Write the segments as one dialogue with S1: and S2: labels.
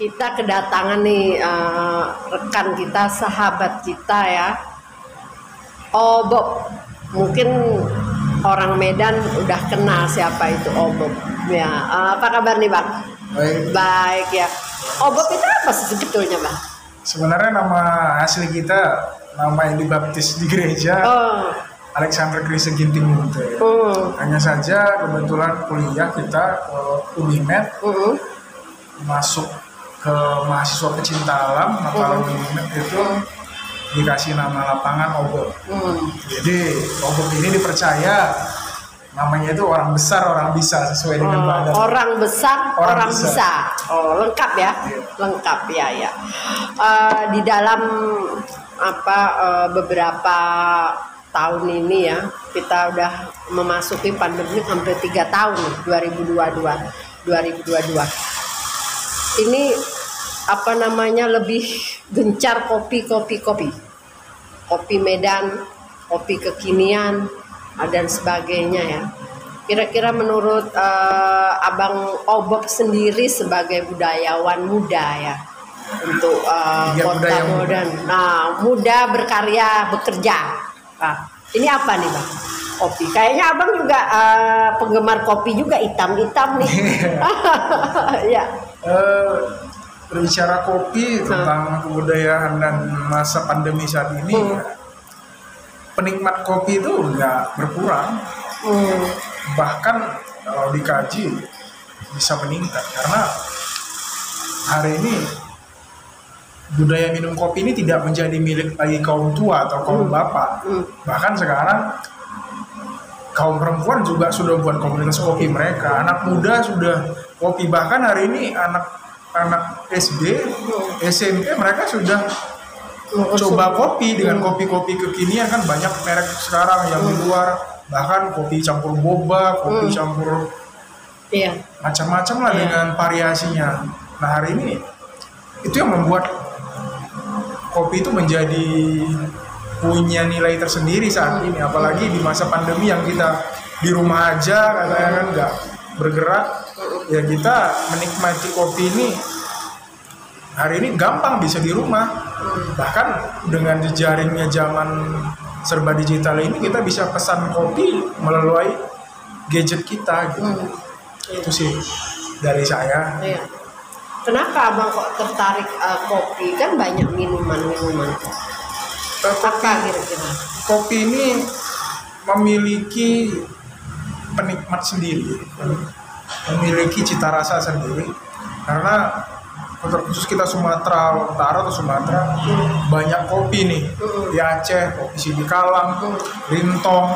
S1: kita kedatangan nih eh, rekan kita, sahabat kita ya. Oh Bob, mungkin orang Medan udah kenal siapa itu Oh Bob. Ya, eh, apa kabar nih bang?
S2: Baik.
S1: Baik ya. Oh Bob itu apa sih sebetulnya bang?
S2: Sebenarnya nama asli kita nama yang dibaptis di gereja
S1: Oh,
S2: Alexander Kristen Ginting
S1: hmm,
S2: Hanya saja kebetulan kuliah kita ke Unimed
S1: hmm,
S2: masuk ke mahasiswa pecinta alam. Nah kalau di itu dikasih nama lapangan Obot.
S1: hmm.
S2: Jadi Obot ini dipercaya namanya itu orang besar orang bisa sesuai dengan
S1: Oh,
S2: badan.
S1: orang besar, orang,
S2: Orang
S1: bisa.
S2: bisa.
S1: Oh, lengkap ya,
S2: Iya.
S1: lengkap ya ya. Eh, di dalam apa eh, beberapa tahun ini ya, kita udah memasuki pandemi hampir tiga tahun, 2022, 2022. Ini apa namanya lebih gencar kopi, kopi, kopi, kopi Medan, kopi kekinian, ah, dan sebagainya ya. Kira-kira menurut eh, Abang Obok sendiri sebagai budayawan muda ya untuk eh,
S2: Tiga
S1: kota modern. Nah, muda berkarya bekerja. Nah, ini apa nih bang? Kopi. Kayaknya abang juga eh, penggemar kopi juga hitam-hitam nih. ya.
S2: Eh, berbicara kopi tentang kebudayaan dan masa pandemi saat ini
S1: Hmm.
S2: ya, penikmat kopi itu nggak berkurang
S1: Hmm.
S2: bahkan kalau dikaji bisa meningkat karena hari ini budaya minum kopi ini tidak menjadi milik lagi kaum tua atau kaum bapak
S1: Hmm.
S2: bahkan sekarang kaum perempuan juga sudah buat komunitas kopi mereka. Anak muda sudah kopi. Bahkan hari ini anak anak SD SMP mereka sudah coba kopi dengan kopi-kopi kekinian. Kan banyak merek sekarang yang di luar. Bahkan kopi campur boba kopi campur
S1: Iya.
S2: macam-macam lah
S1: Iya.
S2: dengan variasinya. Nah hari ini itu yang membuat kopi itu menjadi punya nilai tersendiri saat ini apalagi di masa pandemi yang kita di rumah aja katanya kan nggak bergerak ya kita menikmati kopi ini hari ini gampang bisa di rumah bahkan dengan jejaringnya zaman serba digital ini kita bisa pesan kopi melalui gadget kita gitu
S1: Hmm.
S2: itu sih dari saya
S1: Iya. Kenapa abang kok tertarik eh, kopi? Kan banyak minuman-minuman.
S2: Eh,
S1: Apa kira-kira?
S2: kopi ini memiliki penikmat sendiri. Memiliki cita rasa sendiri. Karena khusus kita Sumatera Utara atau Sumatera banyak kopi nih. Di Aceh kopi Sidikalang Rintong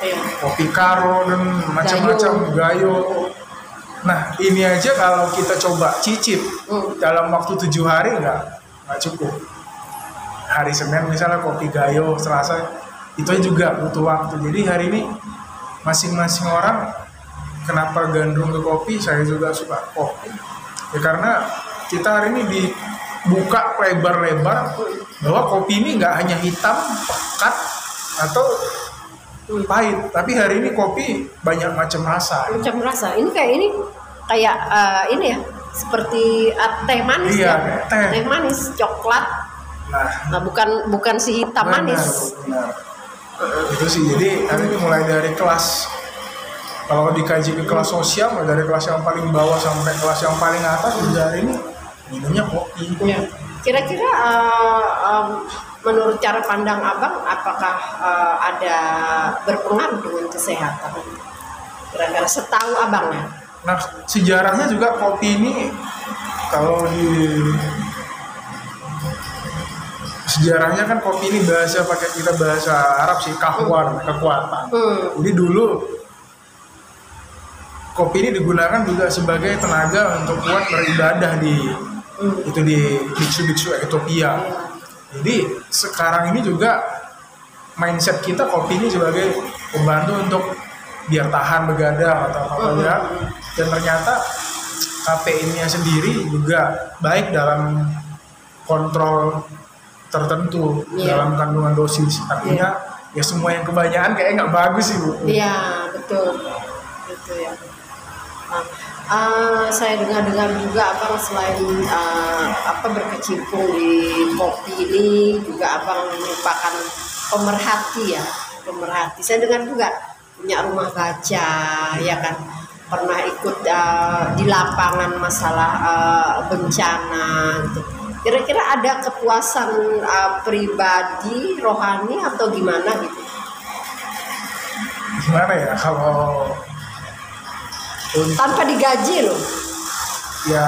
S1: Iya.
S2: kopi Karo dan macam-macam gayo. Nah ini aja kalau kita coba cicip
S1: Hmm.
S2: dalam waktu tujuh hari nggak nggak cukup hari Senin misalnya kopi gayo Selasa itu juga butuh waktu jadi hari ini masing-masing orang kenapa gandrung ke kopi saya juga suka kopi ya karena kita hari ini dibuka lebar-lebar bahwa kopi ini nggak hanya hitam pekat atau pahit tapi hari ini kopi banyak macam rasa
S1: Macam rasa. Ini kayak ini kayak eh, ini ya, seperti eh, teh manis
S2: Iya,
S1: ya.
S2: teh.
S1: manis, coklat.
S2: Nah
S1: bukan bukan si hitam
S2: benar,
S1: manis.
S2: benar. itu sih jadi ini mulai dari kelas kalau dikaji ke kelas sosial mulai dari kelas yang paling bawah sampai kelas yang paling atas hari ini minumnya kopi
S1: Ya. Kira-kira eh, em, menurut cara pandang abang, apakah eh, ada berpengaruh dengan kesehatan? Kira-kira setahu abang ya.
S2: Nah, sejarahnya juga kopi ini kalau di sejarahnya kan kopi ini bahasa pakai kita bahasa Arab sih kahwar kekuatan.
S1: Hmm.
S2: Jadi dulu kopi ini digunakan juga sebagai tenaga untuk kuat beribadah di
S1: Hmm.
S2: itu di biksu-biksu Ethiopia. Jadi sekarang ini juga mindset kita kopi ini sebagai pembantu untuk biar tahan begadang atau apa
S1: Hmm.
S2: ya. Dan ternyata kafeinnya sendiri juga baik dalam kontrol tertentu
S1: Iya.
S2: dalam kandungan dosis. Artinya ya semua yang kebanyakan kayaknya nggak bagus sih bu.
S1: Iya, betul. Gitu ya. Nah, Uh, saya dengar-dengar juga abang selain uh, apa berkecimpung di kopi ini juga abang merupakan pemerhati ya pemerhati saya dengar juga punya rumah baca ya kan pernah ikut uh, di lapangan masalah uh, bencana gitu kira-kira ada kepuasan uh, pribadi rohani atau gimana gitu?
S2: Gimana ya? Kalau
S1: tanpa digaji loh.
S2: Ya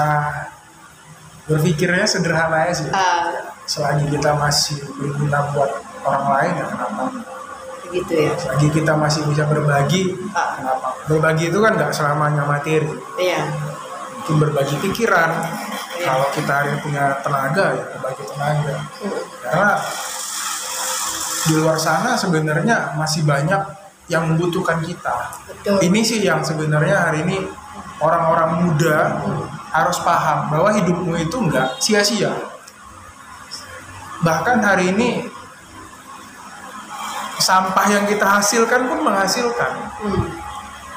S2: berpikirnya sederhana aja sih.
S1: Uh,
S2: selagi kita masih berguna buat orang lain ya kenapa?
S1: Gitu ya.
S2: Selagi kita masih bisa berbagi
S1: uh,
S2: kenapa? Berbagi itu kan nggak selamanya materi.
S1: Iya.
S2: Mungkin berbagi pikiran. Kalau kita hari ini punya tenaga ya berbagi tenaga karena di luar sana sebenarnya masih banyak yang membutuhkan kita
S1: betul
S2: ini sih yang sebenarnya hari ini orang-orang muda harus paham bahwa hidupmu itu enggak sia-sia. Bahkan hari ini sampah yang kita hasilkan pun menghasilkan.
S1: Hmm,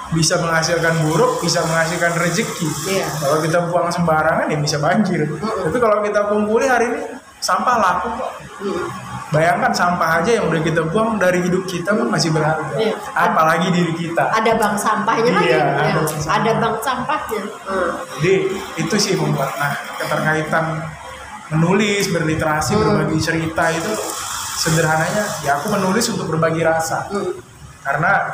S2: Bisa menghasilkan buruk, bisa menghasilkan rezeki.
S1: Iya.
S2: Kalau kita buang sembarangan ya bisa banjir. Tapi kalau kita kumpuli hari ini sampah laku kok.
S1: hmm.
S2: Bayangkan sampah aja yang udah kita buang dari hidup kita pun masih berharga.
S1: Iya.
S2: Apalagi diri kita.
S1: ada bank sampahnya lagi
S2: Iya,
S1: ya.
S2: ada bank sampah.
S1: ada bank sampahnya Hmm.
S2: Jadi itu sih membuat nah keterkaitan menulis, berliterasi,
S1: Hmm.
S2: berbagi cerita itu sederhananya ya aku menulis untuk berbagi rasa
S1: Hmm.
S2: karena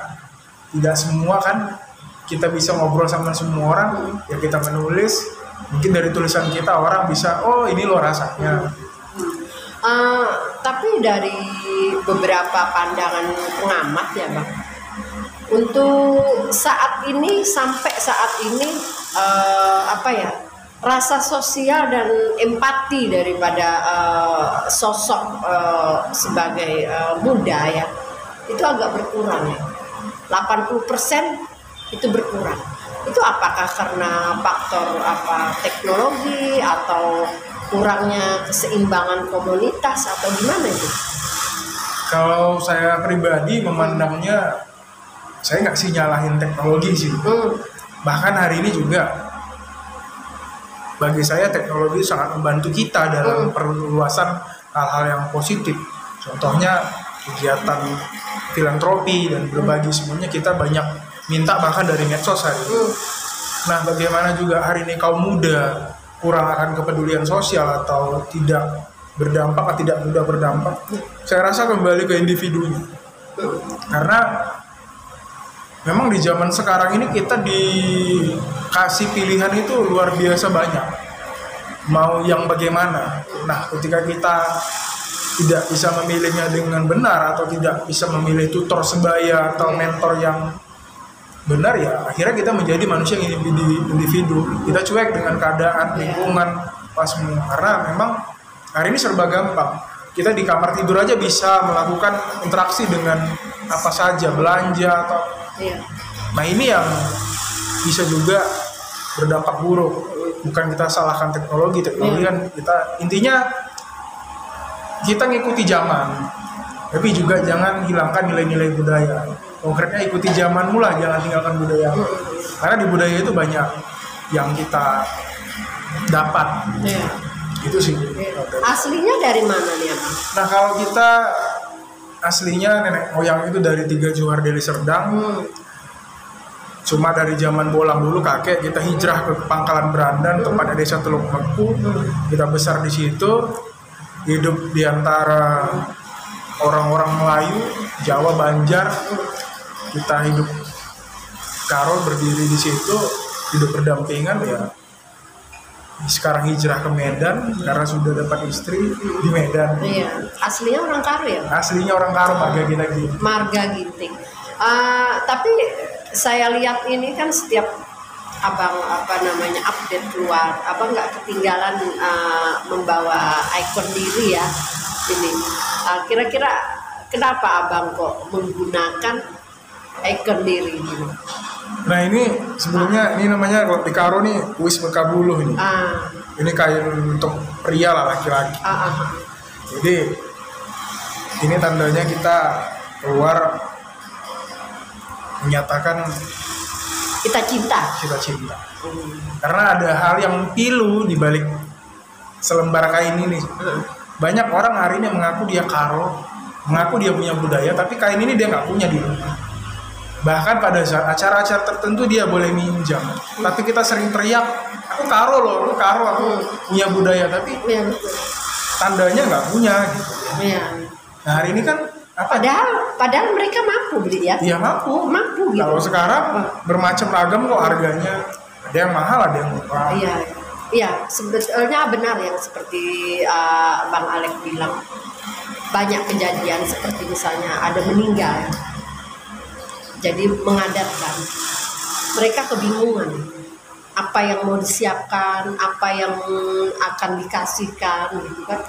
S2: tidak semua kan kita bisa ngobrol sama semua orang ya kita menulis. Mungkin dari tulisan kita orang bisa oh ini loh rasanya.
S1: Eh, tapi dari beberapa pandangan pengamat ya bang, untuk saat ini sampai saat ini eh, apa ya rasa sosial dan empati daripada eh, sosok eh, sebagai eh, muda ya itu agak berkurang ya. 80% itu berkurang. Itu apakah karena faktor apa teknologi atau kurangnya keseimbangan komunitas atau gimana itu?
S2: kalau saya pribadi memandangnya saya nggak sih nyalahin teknologi sih
S1: Hmm,
S2: bahkan hari ini juga bagi saya teknologi sangat membantu kita dalam perluasan hal-hal yang positif. Contohnya kegiatan filantropi dan berbagi semuanya kita banyak minta bahkan dari medsos hari ini.
S1: hmm,
S2: Nah, bagaimana juga hari ini kaum muda kurang akan kepedulian sosial atau tidak berdampak atau tidak mudah berdampak? Saya rasa kembali ke individunya. Karena memang di zaman sekarang ini kita dikasih pilihan itu luar biasa banyak. Mau yang bagaimana? Nah, ketika kita tidak bisa memilihnya dengan benar atau tidak bisa memilih tutor sebaya atau mentor yang benar ya akhirnya kita menjadi manusia yang individu, individu. kita cuek dengan keadaan lingkungan pas karena memang hari ini serba gampang kita di kamar tidur aja bisa melakukan interaksi dengan apa saja belanja atau
S1: iya.
S2: nah ini yang bisa juga berdampak buruk bukan kita salahkan teknologi teknologi kan kita intinya kita ngikuti zaman tapi juga jangan hilangkan nilai-nilai budaya. Konkretnya ikuti zaman mula jangan tinggalkan budaya. Karena di budaya itu banyak yang kita dapat.
S1: Iya.
S2: itu sih.
S1: Aslinya dari mana nih abang?
S2: nah kalau kita aslinya nenek moyang itu dari tiga Johar Deli Serdang.
S1: Hmm,
S2: cuma dari zaman bolang dulu kakek kita hijrah ke Pangkalan Berandan tepatnya desa Teluk Meku. Kita besar di situ hidup di antara orang-orang Melayu Jawa Banjar kita hidup Karol berdiri di situ hidup berdampingan ya sekarang hijrah ke Medan karena sudah dapat istri di Medan
S1: iya. Aslinya orang Karo ya?
S2: aslinya orang Karo marga gitu
S1: Marga Ginting. Eh, tapi saya lihat ini kan setiap abang apa namanya update keluar, abang nggak ketinggalan eh, membawa ikon diri ya ini. Eh, Kira-kira kenapa abang kok menggunakan ikon diri ini?
S2: nah ini sebelumnya ini namanya kalau di Karo nih wis bekabuluh ini.
S1: Ah,
S2: ini kain untuk pria lah laki-laki.
S1: Ah, ah,
S2: jadi ini tandanya kita keluar menyatakan
S1: kita cinta
S2: kita cinta karena ada hal yang pilu di balik selembar kain ini. Banyak orang hari ini mengaku dia karo mengaku dia punya budaya tapi kain ini dia nggak punya di rumah. Bahkan pada saat acara-acara tertentu dia boleh minjam. Tapi kita sering teriak aku karo loh aku karo aku punya budaya. Tapi
S1: Iya,
S2: tandanya nggak punya gitu.
S1: Iya.
S2: nah hari ini kan apa
S1: padahal padahal mereka mampu beli ya.
S2: Dia mampu.
S1: Mampu gitu.
S2: Kalau sekarang bermacam ragam kok harganya. Ada yang mahal ada yang murah.
S1: Iya, iya. Sebetulnya benar yang seperti uh, Bang Alek bilang. Banyak kejadian seperti misalnya ada meninggal, jadi mengadatkan mereka kebingungan. Apa yang mau disiapkan, apa yang akan dikasihkan gitu kan.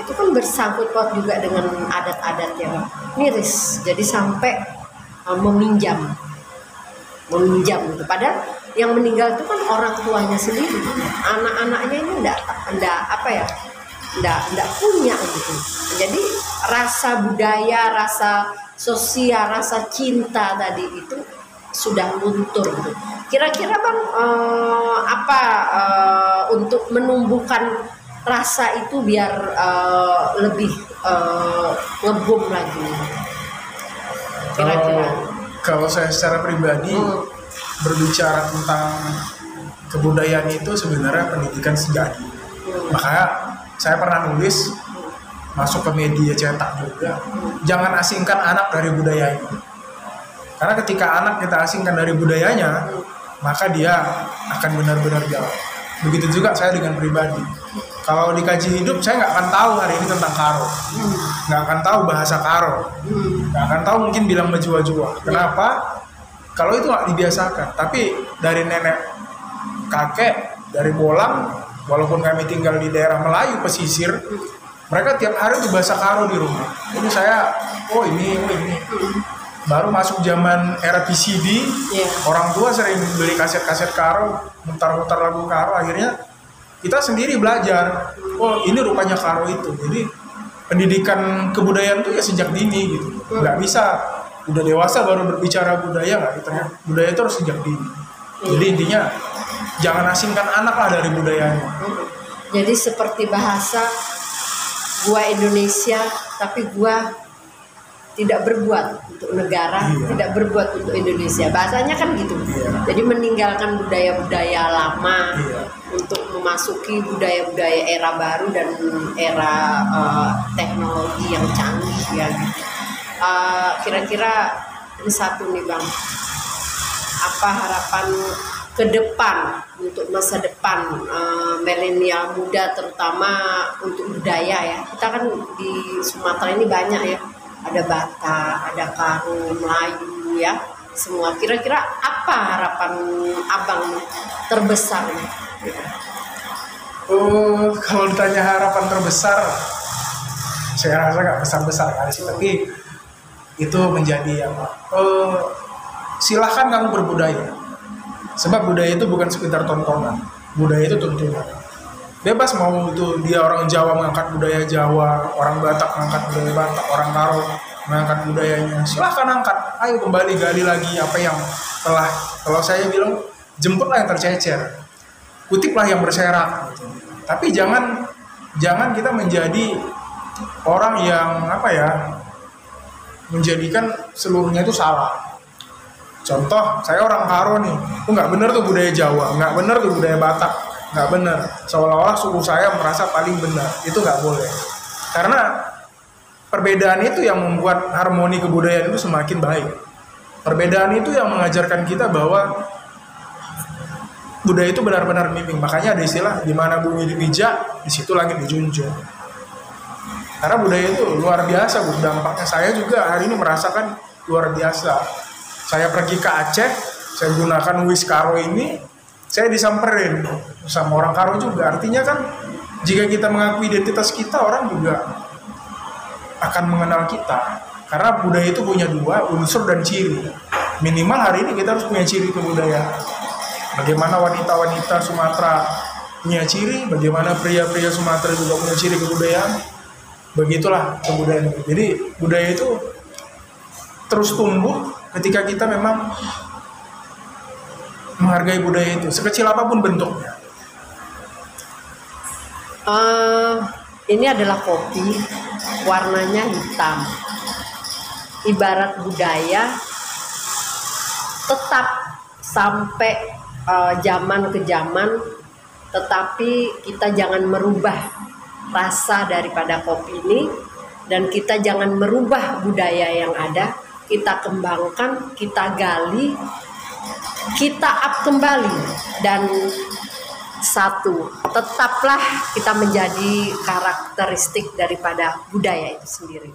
S1: Itu kan bersangkut paut juga dengan adat-adat yang miris. Jadi sampai uh, meminjam meminjam gitu. Padahal yang meninggal itu kan orang tuanya sendiri, anak-anaknya ini enggak, enggak apa ya, enggak, enggak punya gitu. Jadi rasa budaya, rasa sosial, rasa cinta tadi itu sudah luntur gitu. Kira-kira bang eh, apa eh, untuk menumbuhkan rasa itu biar eh, lebih ngebum lagi? Kira-kira.
S2: kalau saya secara pribadi
S1: Hmm.
S2: berbicara tentang kebudayaan itu sebenarnya pendidikan sejati
S1: Hmm.
S2: makanya saya pernah nulis masuk ke media cetak juga jangan asingkan anak dari budaya itu karena ketika anak kita asingkan dari budayanya maka dia akan benar-benar jauh begitu juga saya dengan pribadi kalau dikaji hidup saya nggak akan tahu hari ini tentang karo. Nggak akan tahu bahasa karo.
S1: Hmm.
S2: nggak akan tahu mungkin bilang menjua-jua kenapa? Kalau itu nggak dibiasakan. Tapi dari nenek kakek dari bolang walaupun kami tinggal di daerah Melayu pesisir mereka tiap hari tuh bahasa karo di rumah. Ini saya oh ini oh ini. Baru masuk zaman era PCD
S1: Iya.
S2: orang tua sering beli kaset-kaset karo mutar-mutar lagu karo akhirnya kita sendiri belajar oh ini rupanya karo itu. Jadi pendidikan kebudayaan tuh ya sejak dini gitu. Nggak bisa. Udah dewasa baru berbicara budaya nggak gitu ya budaya itu harus sejak dini. Jadi intinya jangan asingkan anak lah dari budayanya.
S1: Jadi seperti bahasa gua Indonesia tapi gua tidak berbuat untuk negara,
S2: Iya.
S1: tidak berbuat untuk Indonesia. Bahasanya kan gitu.
S2: Iya.
S1: Jadi meninggalkan budaya-budaya lama
S2: Iya.
S1: untuk memasuki budaya-budaya era baru dan era eh, teknologi yang canggih ya. gitu. Eh, kira-kira ini satu nih bang, apa harapan ke depan untuk masa depan eh, milenial muda terutama untuk budaya ya kita kan di Sumatera ini banyak ya ada Batak, ada Karo, Melayu ya semua kira-kira apa harapan abang terbesar gitu?
S2: Oh, kalau ditanya harapan terbesar, saya rasa nggak besar-besar kali sih, tapi itu menjadi apa? Eh, silahkan kamu berbudaya, sebab budaya itu bukan sekedar tontonan, budaya itu tuntunan. Bebas mau itu dia orang Jawa mengangkat budaya Jawa, orang Batak mengangkat budaya Batak, orang Karo mengangkat budayanya. Silahkan angkat, ayo kembali gali lagi apa yang telah, kalau saya bilang jemputlah yang tercecer, kutiplah yang berserak. Gitu. tapi jangan jangan kita menjadi orang yang apa ya menjadikan seluruhnya itu salah. Contoh saya orang Karo nih. Oh nggak bener tuh budaya Jawa nggak bener tuh budaya Batak nggak bener seolah-olah suku saya merasa paling benar itu nggak boleh karena perbedaan itu yang membuat harmoni kebudayaan itu semakin baik perbedaan itu yang mengajarkan kita bahwa budaya itu benar-benar miming. Makanya ada istilah di mana bumi dipijak, di situ langit dijunjung. Karena budaya itu luar biasa, Bu. Dampaknya saya juga hari ini merasakan luar biasa. Saya pergi ke Aceh, saya gunakan wis karo ini, saya disamperin sama orang karo juga. Artinya kan jika kita mengakui identitas kita, orang juga akan mengenal kita. Karena budaya itu punya dua, unsur dan ciri. Minimal hari ini kita harus punya ciri kebudayaan. Bagaimana wanita-wanita Sumatera punya ciri, bagaimana pria-pria Sumatera juga punya ciri kebudayaan. Begitulah kebudayaan. Jadi budaya itu terus tumbuh ketika kita memang menghargai budaya itu sekecil apa pun bentuknya.
S1: Uh, ini adalah kopi warnanya hitam. Ibarat budaya tetap sampai uh, zaman ke zaman tetapi kita jangan merubah rasa daripada kopi ini dan kita jangan merubah budaya yang ada. Kita kembangkan kita gali kita up kembali dan satu tetaplah kita menjadi karakteristik daripada budaya itu sendiri.